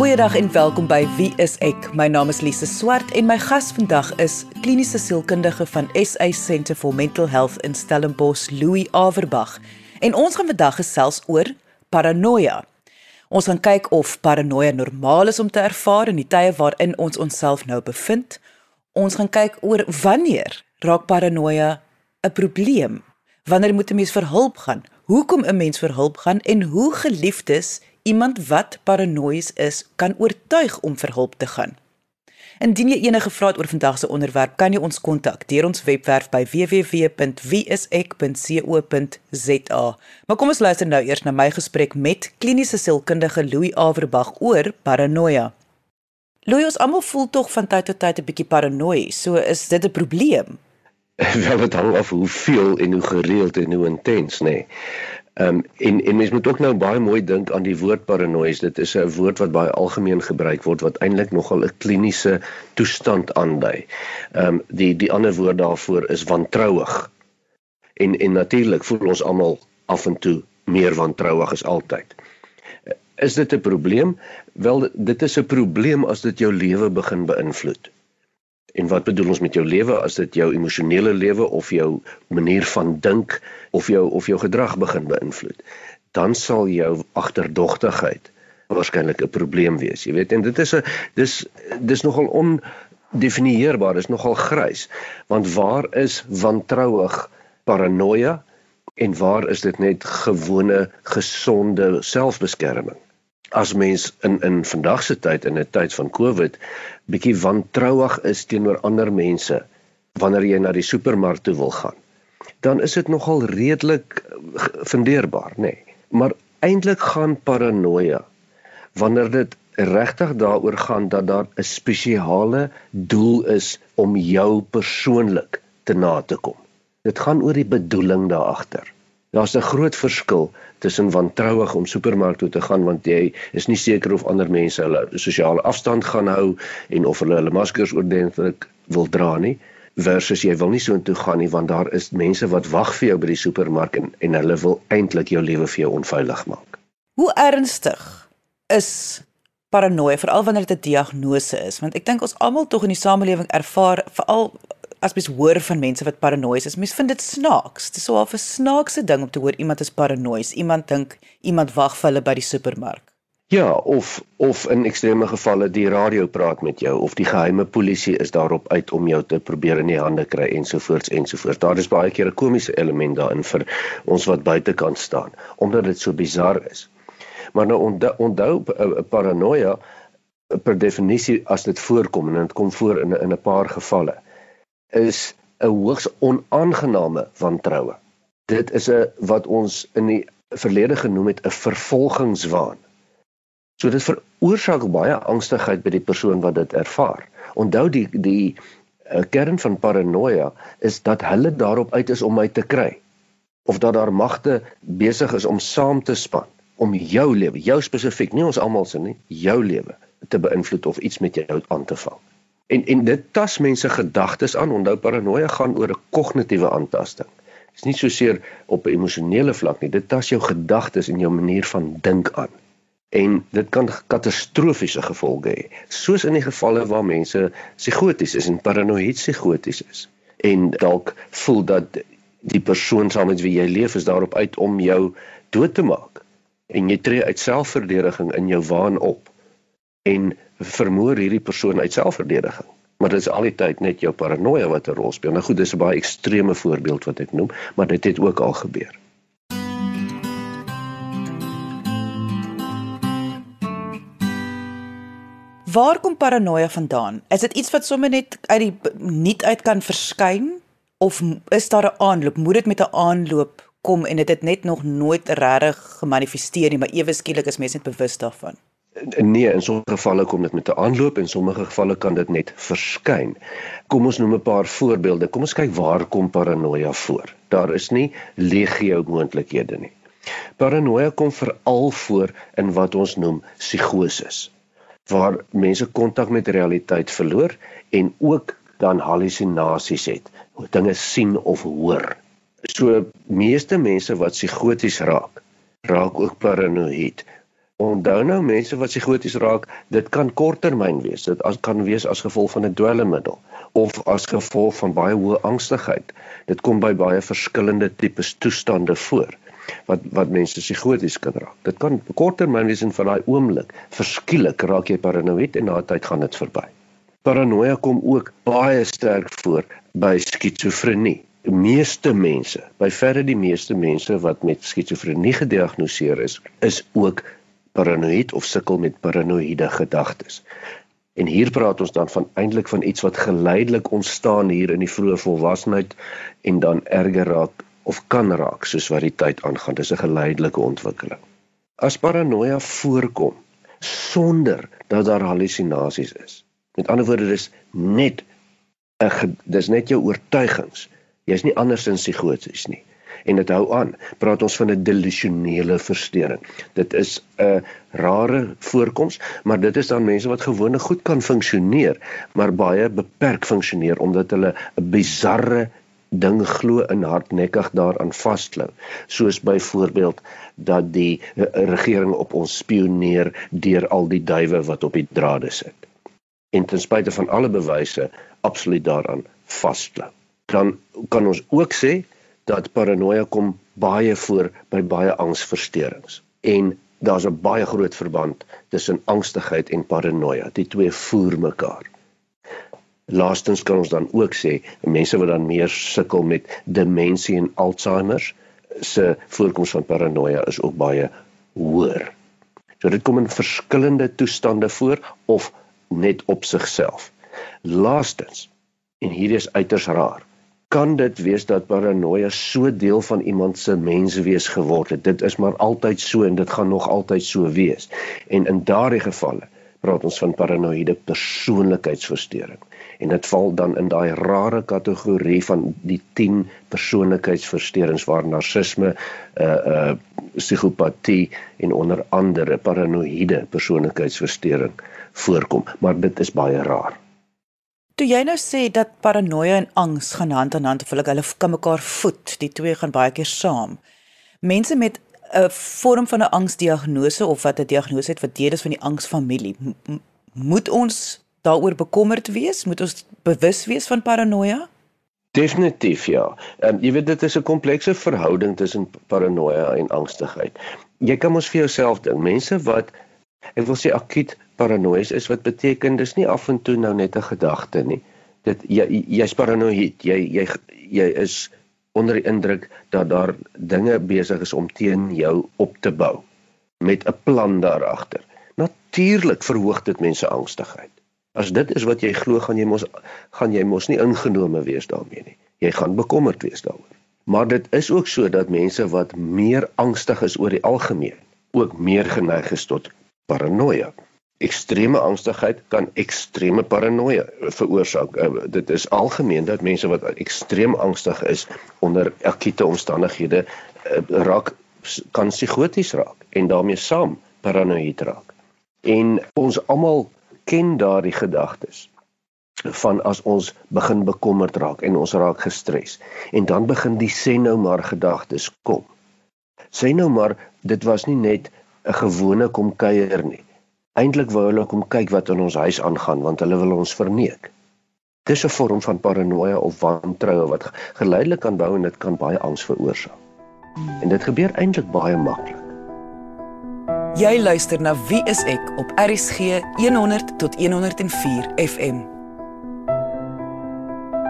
Goeiedag en welkom by Wie is ek? My naam is Lise Swart en my gas vandag is kliniese sielkundige van SA Centre for Mental Health in Stellenbosch, Louis Averbag. En ons gaan vandag gesels oor paranoia. Ons gaan kyk of paranoia normaal is om te ervaar in die tye waarin ons onsself nou bevind. Ons gaan kyk oor wanneer raak paranoia 'n probleem? Wanneer moet 'n mens vir hulp gaan? Hoekom 'n mens vir hulp gaan en hoe geliefdes iemand wat paranoïes is kan oortuig om vir hulp te gaan. Indien jy enige vrae het oor vandag se onderwerp, kan jy ons kontak deur ons webwerf by www.wieisek.co.za. Maar kom ons luister nou eers na my gesprek met kliniese sielkundige Louis Averbag oor paranoia. Louis, ons almal voel tog van tyd tot tyd 'n bietjie paranoïes, so is dit 'n probleem? Wel, dit hang af hoe veel en hoe gereeld en hoe intens, nê. Nee. Ehm um, en en mens moet ook nou baie mooi dink aan die woord paranoïes. Dit is 'n woord wat baie algemeen gebruik word wat eintlik nogal 'n kliniese toestand aandui. Ehm um, die die ander woord daarvoor is wantrouig. En en natuurlik voel ons almal af en toe meer wantrouig as altyd. Is dit 'n probleem? Wel dit is 'n probleem as dit jou lewe begin beïnvloed. En wat bedoel ons met jou lewe as dit jou emosionele lewe of jou manier van dink of jou of jou gedrag begin beïnvloed? Dan sal jou agterdogtigheid waarskynlik 'n probleem wees. Jy weet, en dit is 'n dis dis nogal ondefinieerbaar, dis nogal grys. Want waar is wantrouig paranoia en waar is dit net gewone gesonde selfbeskerming? As mens in in vandag se tyd in 'n tyd van Covid bietjie wantrouig is teenoor ander mense wanneer jy na die supermark toe wil gaan dan is dit nogal redelik fundeerbaar nê nee. maar eintlik gaan paranoia wanneer dit regtig daaroor gaan dat daar 'n spesiale doel is om jou persoonlik te na te kom dit gaan oor die bedoeling daar agter Daar's 'n groot verskil tussen wantrouig om supermark toe te gaan want jy is nie seker of ander mense hulle sosiale afstand gaan hou en of hulle hulle maskers oordentlik wil dra nie versus jy wil nie so intoe gaan nie want daar is mense wat wag vir jou by die supermark en en hulle wil eintlik jou lewe vir jou onveilig maak. Hoe ernstig is paranoia veral wanneer dit 'n diagnose is want ek dink ons almal tog in die samelewing ervaar veral as mens hoor van mense wat paranoïes is, mens vind dit snaaks. Dit is so 'n snaakse ding om te hoor iemand is paranoïes. Iemand dink iemand wag vir hulle by die supermark. Ja, of of in ekstreme gevalle die radio praat met jou of die geheime polisie is daarop uit om jou te probeer in die hande kry ensovoorts ensovoorts. Daar is baie keer 'n komiese element daarin vir ons wat buitekant staan omdat dit so bizar is. Maar nou onthou, onthou paranoia per definisie as dit voorkom en dit kom voor in in 'n paar gevalle is 'n hoogs onaangename wantroue. Dit is 'n wat ons in die verlede genoem het 'n vervolgingswaan. So dit veroorsaak baie angstigheid by die persoon wat dit ervaar. Onthou die die uh, kern van paranoia is dat hulle daarop uit is om my te kry of dat daar magte besig is om saam te span om jou lewe, jou spesifiek, nie ons almal se nie, jou lewe te beïnvloed of iets met jou aan te vang. En en dit tas mense gedagtes aan. Onthou paranoia gaan oor 'n kognitiewe aantasting. Dit is nie so seer op 'n emosionele vlak nie. Dit tas jou gedagtes en jou manier van dink aan. En dit kan katastrofiese gevolge hê. Soos in die gevalle waar mense psigoties is en paranoïed psigoties is. En dalk voel dat die persoon saam met wie jy leef is daarop uit om jou dood te maak. En jy tree uit selfverdediging in jou waan op. En vermoor hierdie persoon uit selfverdediging. Maar dit is al die tyd net jou paranoia wat 'n rol speel. Nou goed, dis 'n baie ekstreme voorbeeld wat ek noem, maar dit het ook al gebeur. Waar kom paranoia vandaan? Is dit iets wat sommer net uit die niet uit kan verskyn of is daar 'n aanloop? Moet dit met 'n aanloop kom en dit het net nog nooit regtig gemanifesteer nie, maar ewe skielik is mense net bewus daarvan? Nee, in sommige gevalle kom dit met 'n aanloop en sommige gevalle kan dit net verskyn. Kom ons noem 'n paar voorbeelde. Kom ons kyk waar kom paranoia voor. Daar is nie legio moontlikhede nie. Paranoia kom veral voor in wat ons noem psigoses, waar mense kontak met realiteit verloor en ook dan halusinasies het, dinge sien of hoor. So meeste mense wat psigoties raak, raak ook paranoïed Onthou nou mense wat psigoties raak, dit kan korttermyn wees. Dit kan wees as gevolg van 'n dwelmmiddel of as gevolg van baie hoë angstigheid. Dit kom by baie verskillende tipes toestande voor wat wat mense psigoties kan raak. Dit kan korttermyn wees en vir daai oomblik verskielik raak jy paranoïed en na 'n tyd gaan dit verby. Paranoia kom ook baie sterk voor by skizofrenie. Die meeste mense, by verre die meeste mense wat met skizofrenie gediagnoseer is, is ook paranoïed of sukkel met paranoïde gedagtes. En hier praat ons dan van eintlik van iets wat geleidelik ontstaan hier in die vroeë volwassenheid en dan erger raak of kan raak soos wat die tyd aangaan. Dis 'n geleidelike ontwikkeling. As paranoia voorkom sonder dat daar halusinasies is. Met ander woorde dis net 'n dis net jou oortuigings. Jy's nie andersins psigoties nie en dit hou aan. Praat ons van 'n delusionele verstoring. Dit is 'n rare voorkoms, maar dit is dan mense wat gewoonlik goed kan funksioneer, maar baie beperk funksioneer omdat hulle 'n bizarre ding glo in hardnekkig daaraan vasklou soos byvoorbeeld dat die regering op ons spioneer deur al die duwe wat op die drade sit en ten spyte van alle bewyse absoluut daaraan vasklou dan kan ons ook sê dat paranoia kom baie voor by baie angsversteurings en daar's 'n baie groot verband tussen angstigheid en paranoia. Die twee voer mekaar. Laastens kan ons dan ook sê mense wat dan meer sukkel met demensie en Alzheimer se voorkoms van paranoia is ook baie hoër. So dit kom in verskillende toestande voor of net op sigself. Laastens en hierdie is uiters raar kan dit wees dat paranoia so deel van iemand se menswees geword het. Dit is maar altyd so en dit gaan nog altyd so wees. En in daardie gevalle praat ons van paranoïde persoonlikheidsversteuring. En dit val dan in daai rare kategorie van die 10 persoonlikheidsversteurings waar narcisme, uh uh psigopatie en onder andere paranoïde persoonlikheidsversteuring voorkom, maar dit is baie rar. Toe jy nou sê dat paranoia en angs gaan hand aan hand of hulle hulle kan mekaar voed, die twee gaan baie keer saam. Mense met 'n vorm van 'n angsdiagnose of wat 'n diagnose het wat deel is van die angsfamilie, moet ons daaroor bekommerd wees? Moet ons bewus wees van paranoia? Definitief ja. Ehm um, jy weet dit is 'n komplekse verhouding tussen paranoia en angstigheid. Jy kan mos vir jouself dink, mense wat ek wil sê akut paranoïes is wat beteken dis nie af en toe nou net 'n gedagte nie. Dit jy jy's paranoïed. Jy jy jy is onder die indruk dat daar dinge besig is om teen jou op te bou met 'n plan daar agter. Natuurlik verhoog dit mense angstigheid. As dit is wat jy glo, gaan jy mos gaan jy mos nie ingenome wees daarmee nie. Jy gaan bekommerd wees daaroor. Maar dit is ook so dat mense wat meer angstig is oor die algemeen, ook meer geneig is tot paranoia ekstreme angstigheid kan ekstreme paranoia veroorsaak. Uh, dit is algemeen dat mense wat ekstreem angstig is onder akute omstandighede uh, raak kan psigoties raak en daarmee saam paranoïed raak. En ons almal ken daardie gedagtes van as ons begin bekommerd raak en ons raak gestres en dan begin die sê nou maar gedagtes kom. Sê nou maar dit was nie net 'n gewone kom kuier nie Eintlik wou hulle kom kyk wat in ons huis aangaan want hulle wil ons verneek. Dis 'n vorm van paranoia of wantroue wat geleidelik kan bou en dit kan baie angs veroorsaak. En dit gebeur eintlik baie maklik. Jy luister na Wie is ek op RCG 100 tot 104 FM.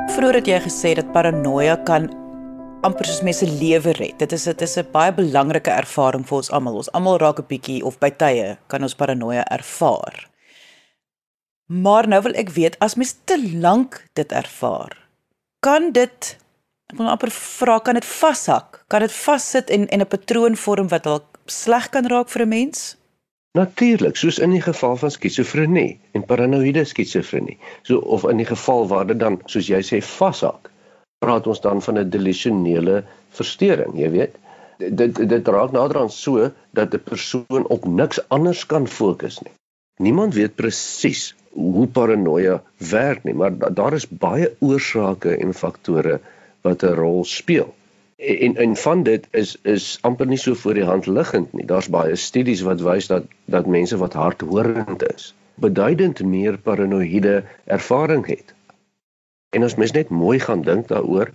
Vroeger het jy gesê dat paranoia kan amper soos mense lewe red. Dit is dit is 'n baie belangrike ervaring vir ons almal. Ons almal raak 'n bietjie of by tye kan ons paranoia ervaar. Maar nou wil ek weet as mens te lank dit ervaar, kan dit ek wil amper vra kan dit vashak? Kan dit vassit en en 'n patroon vorm wat dalk sleg kan raak vir 'n mens? Natuurlik, soos in die geval van skizofrenie en paranoïde skizofrenie. So of in die geval waar dit dan soos jy sê vashak praat ons dan van 'n delusionele verstoring, jy weet. Dit dit raak nader aan so dat 'n persoon op niks anders kan fokus nie. Niemand weet presies hoe paranoia werk nie, maar daar is baie oorsake en faktore wat 'n rol speel. En en van dit is is amper nie so voor die hand liggend nie. Daar's baie studies wat wys dat dat mense wat hardhorend is, beduidend meer paranoïde ervaring het. En as mens net mooi gaan dink daaroor,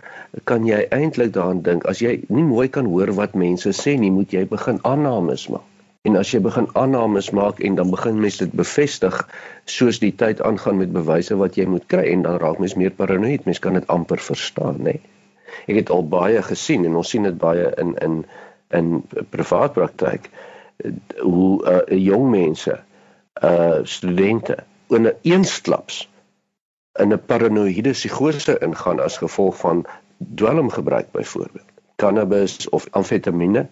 kan jy eintlik daaraan dink as jy nie mooi kan hoor wat mense sê nie, moet jy begin aannames maak. En as jy begin aannames maak en dan begin mens dit bevestig soos die tyd aangaan met bewyse wat jy moet kry en dan raak mens meer paranoïed. Mens kan dit amper verstaan, nê. Ek het al baie gesien en ons sien dit baie in in in privaat praktyk hoe uh, jong mense, uh studente in 'n eensklaps in 'n paranoïede psigose ingaan as gevolg van dwelmgebruik byvoorbeeld cannabis of amfetamine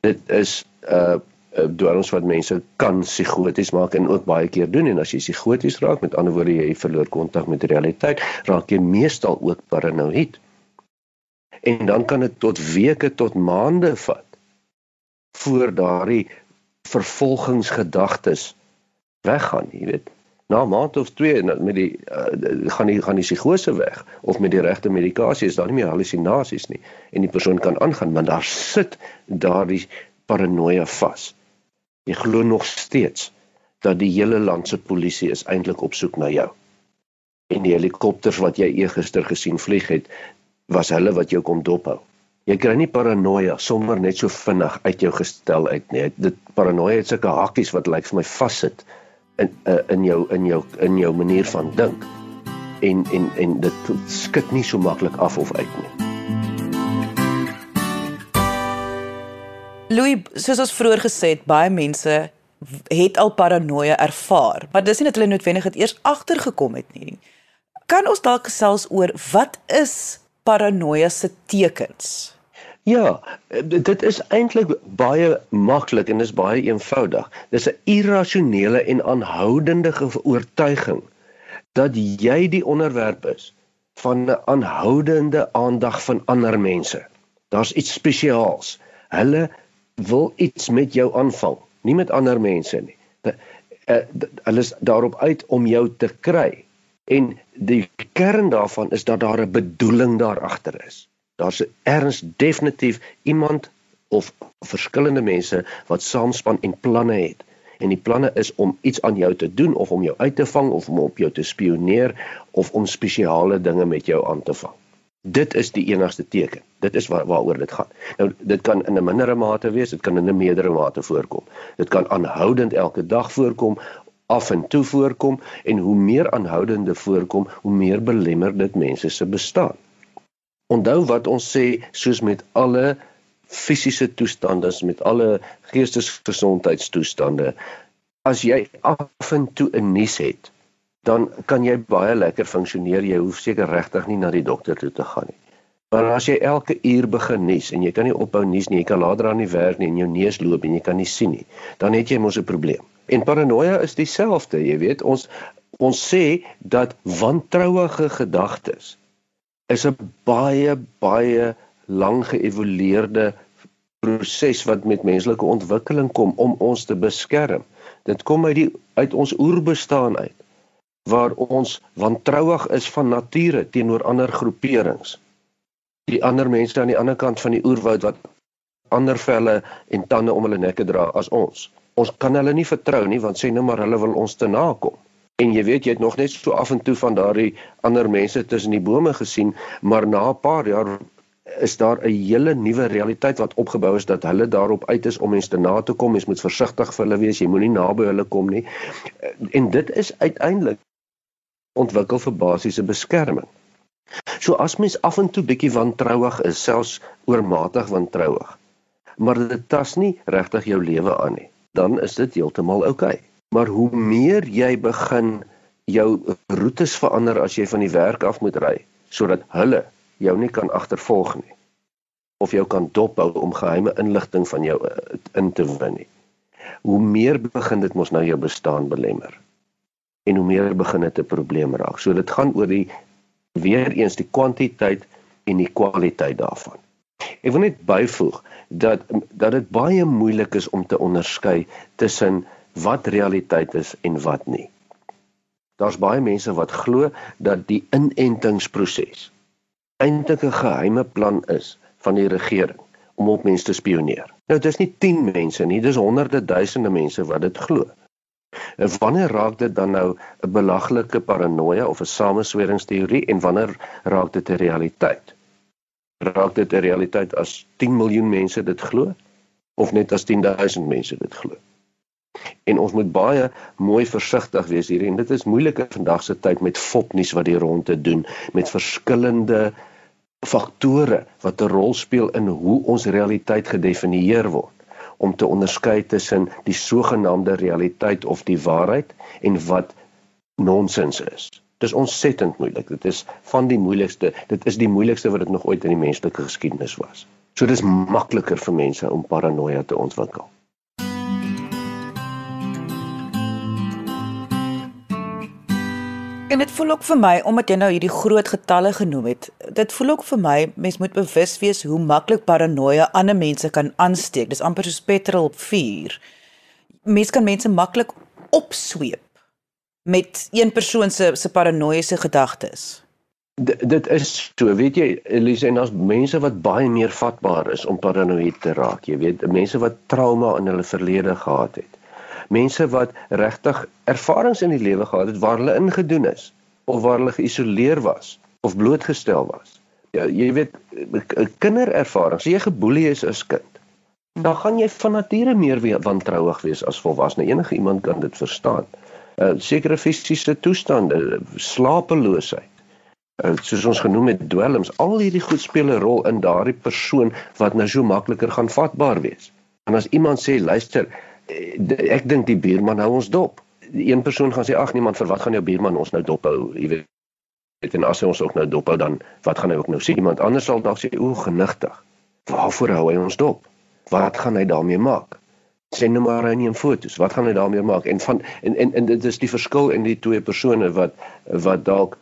dit is 'n uh, uh, dwelms wat mense kan psigoties maak en ook baie keer doen. En as jy psigoties raak met ander woorde jy verloor kontak met realiteit raak jy meestal ook paranoïed. En dan kan dit tot weke tot maande vat voor daardie vervolgingsgedagtes weggaan jy weet na 'n maand of twee met die uh, gaan die gaan die psigose weg of met die regte medikasie is daar nie meer halusinasies nie en die persoon kan aangaan want daar sit daardie paranoia vas. Jy glo nog steeds dat die hele land se polisie is eintlik op soek na jou. En die helikopters wat jy eergister gesien vlieg het, was hulle wat jou kom dophou. Jy kry nie paranoia sommer net so vinnig uit jou gestel uit nie. Dit paranoia het sulke hakkies wat lyk vir my vassit in uh, in jou in jou in jou manier van dink en en en dit skud nie so maklik af of uit nie. Louis, soos ons vroeër gesê het, baie mense het al paranoia ervaar, maar dis nie dat hulle noodwendig dit eers agtergekom het nie. Kan ons dalk gesels oor wat is paranoia se tekens? Ja, dit is eintlik baie maklik en is baie eenvoudig. Dis 'n irrasionele en aanhoudende oortuiging dat jy die onderwerp is van 'n aanhoudende aandag van ander mense. Daar's iets spesiaals. Hulle wil iets met jou aanvang, nie met ander mense nie. Eh, hulle is daarop uit om jou te kry. En die kern daarvan is dat daar 'n bedoeling daar agter is daar's erns definitief iemand of verskillende mense wat saamspan en planne het. En die planne is om iets aan jou te doen of om jou uit te vang of om op jou te spioneer of om spesiale dinge met jou aan te vang. Dit is die enigste teken. Dit is waar waaroor dit gaan. Nou dit kan in 'n mindere mate wees, dit kan in 'n meerdere mate voorkom. Dit kan aanhoudend elke dag voorkom af en toe voorkom en hoe meer aanhoudende voorkom, hoe meer belemmer dit mense se bestaan. Onthou wat ons sê soos met alle fisiese toestande, met alle geestesgesondheidstoestande, as jy af en toe 'n nies het, dan kan jy baie lekker funksioneer. Jy hoef seker regtig nie na die dokter toe te gaan nie. Maar as jy elke uur begin nies en jy kan nie ophou nies nie, jy kan later aan die werk nie en jou neus loop en jy kan nie sien nie, dan het jy mos 'n probleem. En paranoia is dieselfde, jy weet, ons ons sê dat wantrouige gedagtes is 'n baie baie lang geëvolueerde proses wat met menslike ontwikkeling kom om ons te beskerm. Dit kom uit die uit ons oerbestaan uit waar ons wantrouig is van nature teenoor ander groeperings. Die ander mense aan die ander kant van die oerwoud wat ander velle en tande om hulle nekke dra as ons. Ons kan hulle nie vertrou nie want sê nou maar hulle wil ons te nakom. En jy weet jy het nog net so af en toe van daardie ander mense tussen die bome gesien, maar na 'n paar jaar is daar 'n hele nuwe realiteit wat opgebou is dat hulle daarop uit is om mense te na te kom. Mens moet versigtig vir hulle wees. Jy moenie naby hulle kom nie. En dit is uiteindelik ontwikkel vir basiese beskerming. So as mens af en toe bietjie wantrouig is, selfs oormatig wantrouig, maar dit tas nie regtig jou lewe aan nie, dan is dit heeltemal oukei. Okay. Maar hoe meer jy begin jou roetes verander as jy van die werk af moet ry sodat hulle jou nie kan agtervolg nie of jou kan dophou om geheime inligting van jou eh, in te win nie. Hoe meer begin dit mos nou jou bestaan belemmer. En hoe meer begin dit 'n probleem raak. So dit gaan oor die weer eens die kwantiteit en die kwaliteit daarvan. Ek wil net byvoeg dat dat dit baie moeilik is om te onderskei tussen wat realiteit is en wat nie. Daar's baie mense wat glo dat die inentingsproses eintlik 'n geheime plan is van die regering om op mense te spioneer. Nou dis nie 10 mense nie, dis honderde duisende mense wat dit glo. En wanneer raak dit dan nou 'n belaglike paranoia of 'n samesweringsteorie en wanneer raak dit 'n realiteit? Raak dit 'n realiteit as 10 miljoen mense dit glo of net as 10000 mense dit glo? En ons moet baie mooi versigtig wees hier en dit is moeilike vandag se tyd met fopnuus wat die ronde doen met verskillende faktore wat 'n rol speel in hoe ons realiteit gedefinieer word om te onderskei tussen die sogenaamde realiteit of die waarheid en wat nonsens is. Dis ontsettend moeilik. Dit is van die moeilikste. Dit is die moeilikste wat dit nog ooit in die menslike geskiedenis was. So dis makliker vir mense om paranoia te ontwikkel. En dit voel ook vir my omdat jy nou hierdie groot getalle genoem het. Dit voel ook vir my mens moet bewus wees hoe maklik paranoia ander mense kan aansteek. Dis amper soos petrol op vuur. Mense kan mense maklik opsweep met een persoon se se paranoïese gedagtes. D dit is so, weet jy, Elise, en daar's mense wat baie meer vatbaar is om paranoïed te raak. Jy weet, mense wat trauma in hulle verlede gehad het mense wat regtig ervarings in die lewe gehad het waar hulle ingedoen is of waar hulle geïsoleer was of blootgestel was. Ja, jy weet kinderervarings, as jy geboelie is as kind, dan gaan jy van nature meer wantrouig wees as volwasse. Enige iemand kan dit verstaan. Uh sekere fisiese toestande, slapeloosheid, uh, soos ons genoem het dwelms, al hierdie goed speel 'n rol in daardie persoon wat nou so makliker gaan vatbaar wees. En as iemand sê, luister, ek dink die buurman hou ons dop. Een persoon gaan sê ag niemand vir wat gaan jou buurman ons nou dop hou, jy weet. En as hy ons ook nou dop hou dan wat gaan hy ook nou sê? Iemand anders sal dalk sê o, genigtig. Waarvoor hou hy ons dop? Wat gaan hy daarmee maak? Sê nou maar hy neem foto's. Wat gaan hy daarmee maak? En van en en, en dit is die verskil in die twee persone wat wat dalk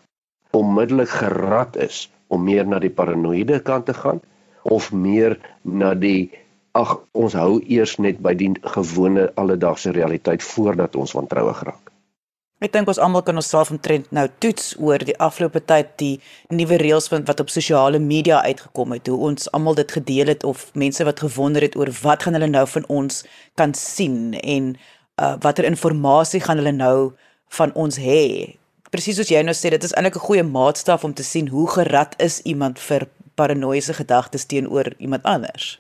onmiddellik gerad is om meer na die paranoïde kant te gaan of meer na die ag ons hou eers net by die gewone alledaagse realiteit voordat ons wantrouig raak. Ek dink ons almal kan onsself omtrent nou toets oor die afgelope tyd die nuwe reëls wat op sosiale media uitgekom het, hoe ons almal dit gedeel het of mense wat gewonder het oor wat gaan hulle nou van ons kan sien en uh, watter inligting gaan hulle nou van ons hê. Presies soos jy nou sê, dit is eintlik 'n goeie maatstaf om te sien hoe gerad is iemand vir paranoïese gedagtes teenoor iemand anders.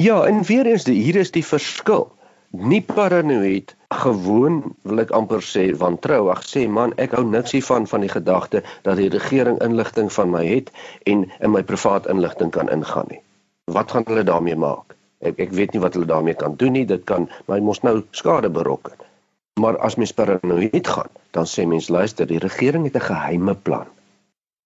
Ja, en weer eens hier is die verskil. Nie paranoïed gewoon wil ek amper sê wantrouig sê man ek hou niks hiervan van die gedagte dat die regering inligting van my het en in my privaat inligting kan ingaan nie. Wat gaan hulle daarmee maak? Ek ek weet nie wat hulle daarmee kan doen nie. Dit kan my mos nou skade berokken. Maar as mens paranoïed gaan, dan sê mens luister, die regering het 'n geheime plan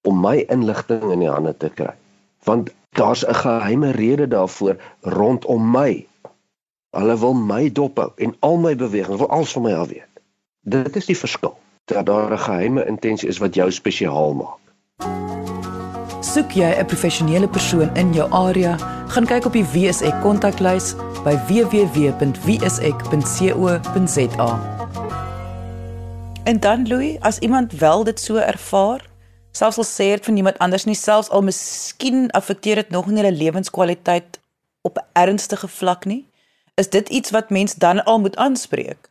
om my inligting in die hande te kry. Want Daar's 'n geheime rede daarvoor rondom my. Hulle wil my dophou en al my bewegings, wil alles van my af weet. Dit is die verskil. Dat daar 'n geheime intensie is wat jou spesiaal maak. Soek jy 'n professionele persoon in jou area, gaan kyk op die WSE kontaklys by www.wse.co.za. En dan Louis, as iemand wel dit so ervaar, selfs al sê dit van iemand anders nie selfs al miskien affekteer dit nog nie hulle lewenskwaliteit op 'n ernstige vlak nie is dit iets wat mens dan al moet aanspreek?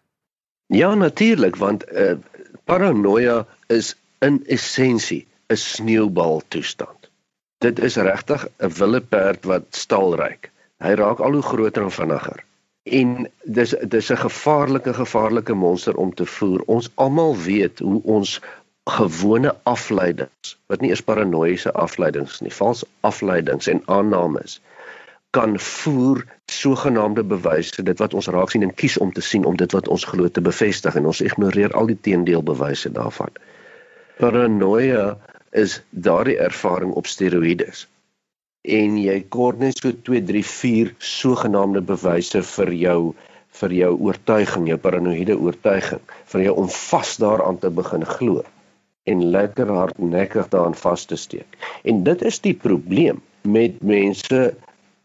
Ja natuurlik want uh, paranoia is in essensie 'n sneeubal toestand dit is regtig 'n wille perd wat stalryk. Hy raak al hoe groter en vinniger. En dis dis 'n gevaarlike gevaarlike monster om te voer. Ons almal weet hoe ons gewone afleidings wat nie eers paranoïese afleidings nie, vals afleidings en aannames kan voer sogenaamde bewyse dit wat ons raak sien en kies om te sien om dit wat ons glo te bevestig en ons ignoreer al die teendeelbewyse daarvan. Paranoia is daardie ervaring op steroïdes. En jy kort net so 2 3 4 sogenaamde bewyse vir jou vir jou oortuiging, jou paranoïede oortuiging, vir jou om vas daaraan te begin glo en lekker hardnekkig daaraan vas te steek. En dit is die probleem met mense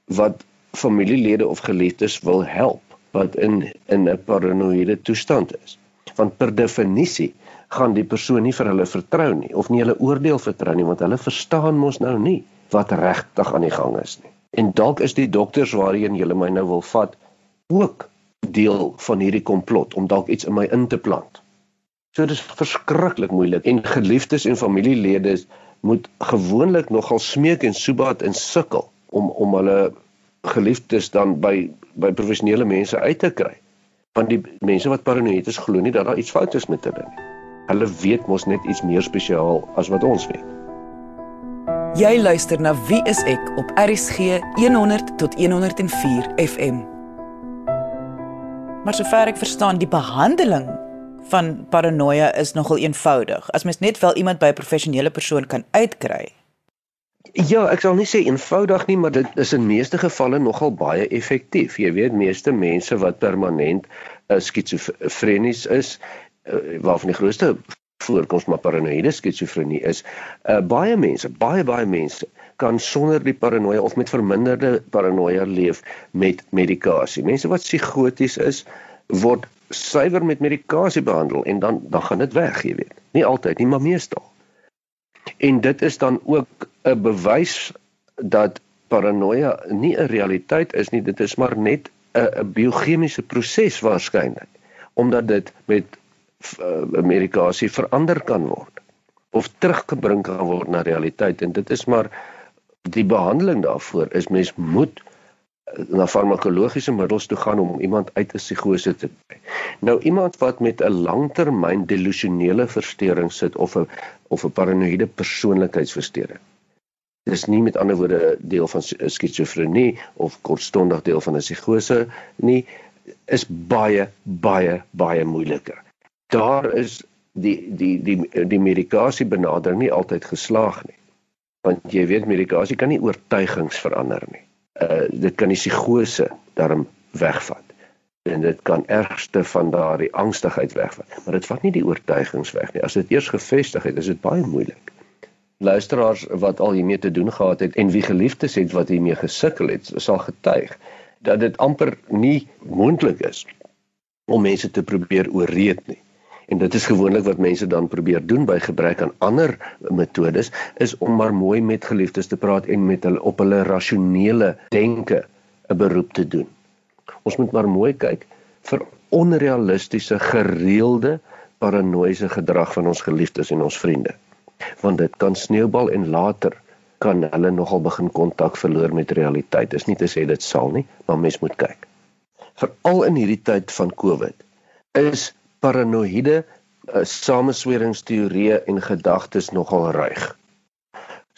wat familielede of geliefdes wil help wat in in 'n paranoïede toestand is. Want per definisie gaan die persoon nie vir hulle vertrou nie of nie hulle oordeel vertrou nie want hulle verstaan mos nou nie wat regtig aan die gang is nie. En dalk is die dokters waarheen jy my nou wil vat ook deel van hierdie komplot om dalk iets in my in te plant. So dit is verskriklik moeilik en geliefdes en familielede moet gewoonlik nogal smeek en soebat en sukkel om om hulle geliefdes dan by by professionele mense uit te kry. Want die mense wat paranoïed is glo nie dat daar iets fout is met hulle nie. Hulle weet mos net iets meer spesiaal as wat ons weet. Jy luister na Wie is ek op RSG 100 tot 104 FM. Maar sover ek verstaan, die behandeling van paranoia is nogal eenvoudig. As mens net wel iemand by 'n professionele persoon kan uitkry. Ja, ek sal nie sê eenvoudig nie, maar dit is in meeste gevalle nogal baie effektief. Jy weet, meeste mense wat permanent uh, skizofrenies is, uh, waarvan die grootste voorkoms maar paranoïde skizofrenie is, uh, baie mense, baie baie mense kan sonder die paranoia of met verminderde paranoia leef met medikasie. Mense wat psigoties is, word suiwer met medikasie behandel en dan dan gaan dit weg, jy weet. Nie altyd nie, maar meestal. En dit is dan ook 'n bewys dat paranoia nie 'n realiteit is nie, dit is maar net 'n biochemiese proses waarskynlik omdat dit met uh, medikasie verander kan word of teruggebring kan word na realiteit en dit is maar die behandeling daarvoor is mens moet na farmakologiese middels toe gaan om iemand uit 'n psigose te kry. Nou iemand wat met 'n langtermyn delusionele verstoring sit of 'n of 'n paranoïde persoonlikheidsversteuring. Dis nie met ander woorde deel van skizofrenie of kortstondig deel van 'n psigose nie is baie baie baie moeiliker. Daar is die die die die medikasie benadering nie altyd geslaag nie. Want jy weet medikasie kan nie oortuigings verander nie uh, dit kan die psigose daarom wegvat. En dit kan ergste van daardie angstigheid wegvat. Maar dit vat nie die oortuigings weg nie. As dit eers gevestig het is dit baie moeilik. Luisteraars wat al hiermee te doen gehad het en wie geliefdes het wat hiermee gesukkel het sal getuig dat dit amper nie moontlik is om mense te probeer ooreed nie en dit is gewoonlik wat mense dan probeer doen by gebrek aan ander metodes is om maar mooi met geliefdes te praat en met hulle op hulle rasionele denke 'n beroep te doen. Ons moet maar mooi kyk vir onrealistiese gereelde paranoïese gedrag van ons geliefdes en ons vriende. Want dit kan sneeubal en later kan hulle nogal begin kontak verloor met realiteit. Dis nie te sê dit sal nie, maar mens moet kyk. Veral in hierdie tyd van COVID is paranoïde uh, samesweringsteorieë en gedagtes nogal ryg.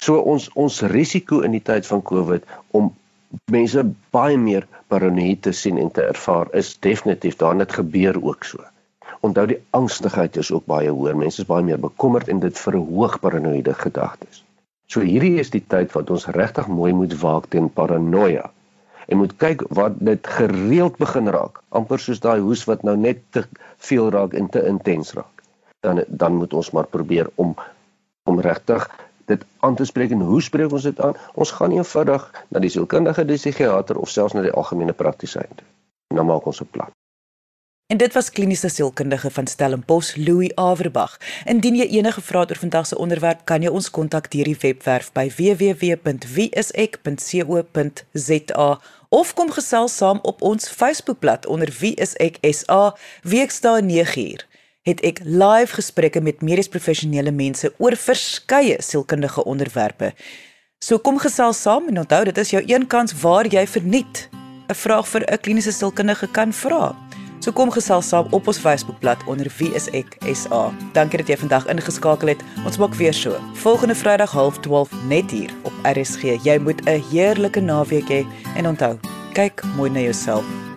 So ons ons risiko in die tyd van Covid om mense baie meer paranoïed te sien en te ervaar is definitief daar net gebeur ook so. Onthou die angstigheid is ook baie hoër. Mense is baie meer bekommerd en dit verhoog paranoïde gedagtes. So hierdie is die tyd wat ons regtig mooi moet waak teen paranoia en moet kyk wat dit gereeld begin raak. Amper soos daai hoes wat nou net te veel raak en te intens raak. Dan dan moet ons maar probeer om om regtig dit aan te spreek en hoe spreek ons dit aan? Ons gaan eenvoudig na die sielkundige die psigiater of selfs na die algemene praktisyn toe. En dan maak ons 'n plan En dit was kliniese sielkundige van Stellenbosch, Louis Averbag. Indien jy enige vrae oor vandag se onderwerp, kan jy ons kontak deur die webwerf by www.wieisek.co.za of kom gesels saam op ons Facebookblad onder Wie is ek SA Weekdae 9uur. Het ek live gesprekke met medies professionele mense oor verskeie sielkundige onderwerpe. So kom gesels saam en onthou dit is jou een kans waar jy verniet 'n vraag vir 'n kliniese sielkundige kan vra. So kom gesels saam op ons Facebookblad onder Wie is ek SA. Dankie dat jy vandag ingeskakel het. Ons maak weer so. Volgende Vrydag 12:30 net hier op RSG. Jy moet 'n heerlike naweek hê en onthou, kyk mooi na jouself.